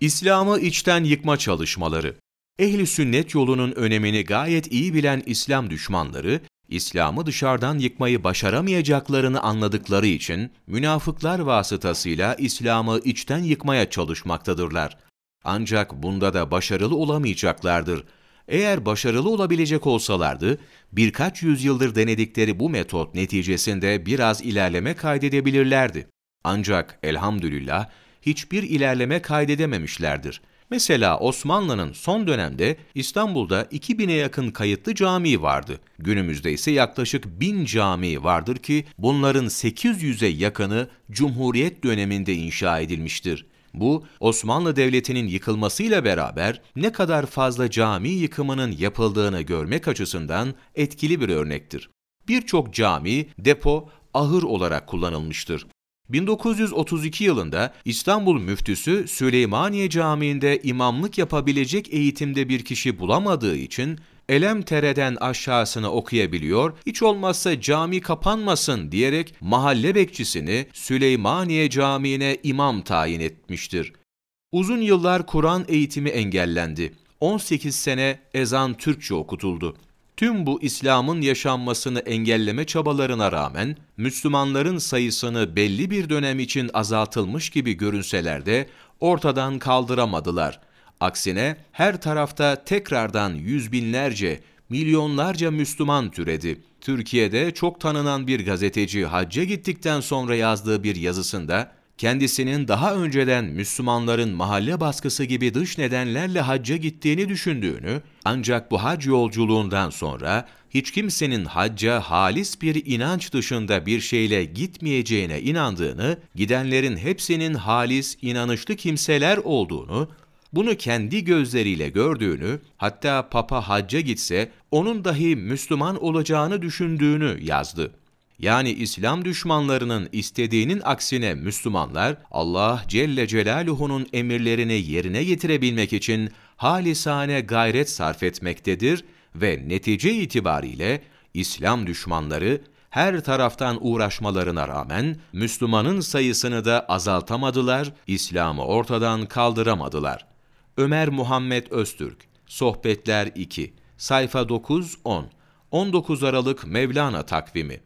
İslam'ı içten yıkma çalışmaları. Ehli sünnet yolunun önemini gayet iyi bilen İslam düşmanları, İslam'ı dışarıdan yıkmayı başaramayacaklarını anladıkları için münafıklar vasıtasıyla İslam'ı içten yıkmaya çalışmaktadırlar. Ancak bunda da başarılı olamayacaklardır. Eğer başarılı olabilecek olsalardı, birkaç yüzyıldır denedikleri bu metot neticesinde biraz ilerleme kaydedebilirlerdi. Ancak elhamdülillah hiçbir ilerleme kaydedememişlerdir. Mesela Osmanlı'nın son dönemde İstanbul'da 2000'e yakın kayıtlı cami vardı. Günümüzde ise yaklaşık 1000 cami vardır ki bunların 800'e yakını Cumhuriyet döneminde inşa edilmiştir. Bu, Osmanlı Devleti'nin yıkılmasıyla beraber ne kadar fazla cami yıkımının yapıldığını görmek açısından etkili bir örnektir. Birçok cami, depo, ahır olarak kullanılmıştır. 1932 yılında İstanbul müftüsü Süleymaniye Camii'nde imamlık yapabilecek eğitimde bir kişi bulamadığı için Elemtere'den aşağısını okuyabiliyor, hiç olmazsa cami kapanmasın diyerek mahalle bekçisini Süleymaniye Camii'ne imam tayin etmiştir. Uzun yıllar Kur'an eğitimi engellendi. 18 sene ezan Türkçe okutuldu. Tüm bu İslam'ın yaşanmasını engelleme çabalarına rağmen Müslümanların sayısını belli bir dönem için azaltılmış gibi görünseler de ortadan kaldıramadılar. Aksine her tarafta tekrardan yüz binlerce, milyonlarca Müslüman türedi. Türkiye'de çok tanınan bir gazeteci hacca gittikten sonra yazdığı bir yazısında kendisinin daha önceden Müslümanların mahalle baskısı gibi dış nedenlerle hacca gittiğini düşündüğünü, ancak bu hac yolculuğundan sonra hiç kimsenin hacca halis bir inanç dışında bir şeyle gitmeyeceğine inandığını, gidenlerin hepsinin halis, inanışlı kimseler olduğunu, bunu kendi gözleriyle gördüğünü, hatta Papa hacca gitse onun dahi Müslüman olacağını düşündüğünü yazdı. Yani İslam düşmanlarının istediğinin aksine Müslümanlar Allah Celle Celaluhu'nun emirlerini yerine getirebilmek için halisane gayret sarf etmektedir ve netice itibariyle İslam düşmanları her taraftan uğraşmalarına rağmen Müslümanın sayısını da azaltamadılar, İslam'ı ortadan kaldıramadılar. Ömer Muhammed Öztürk, Sohbetler 2, sayfa 9-10, 19 Aralık Mevlana takvimi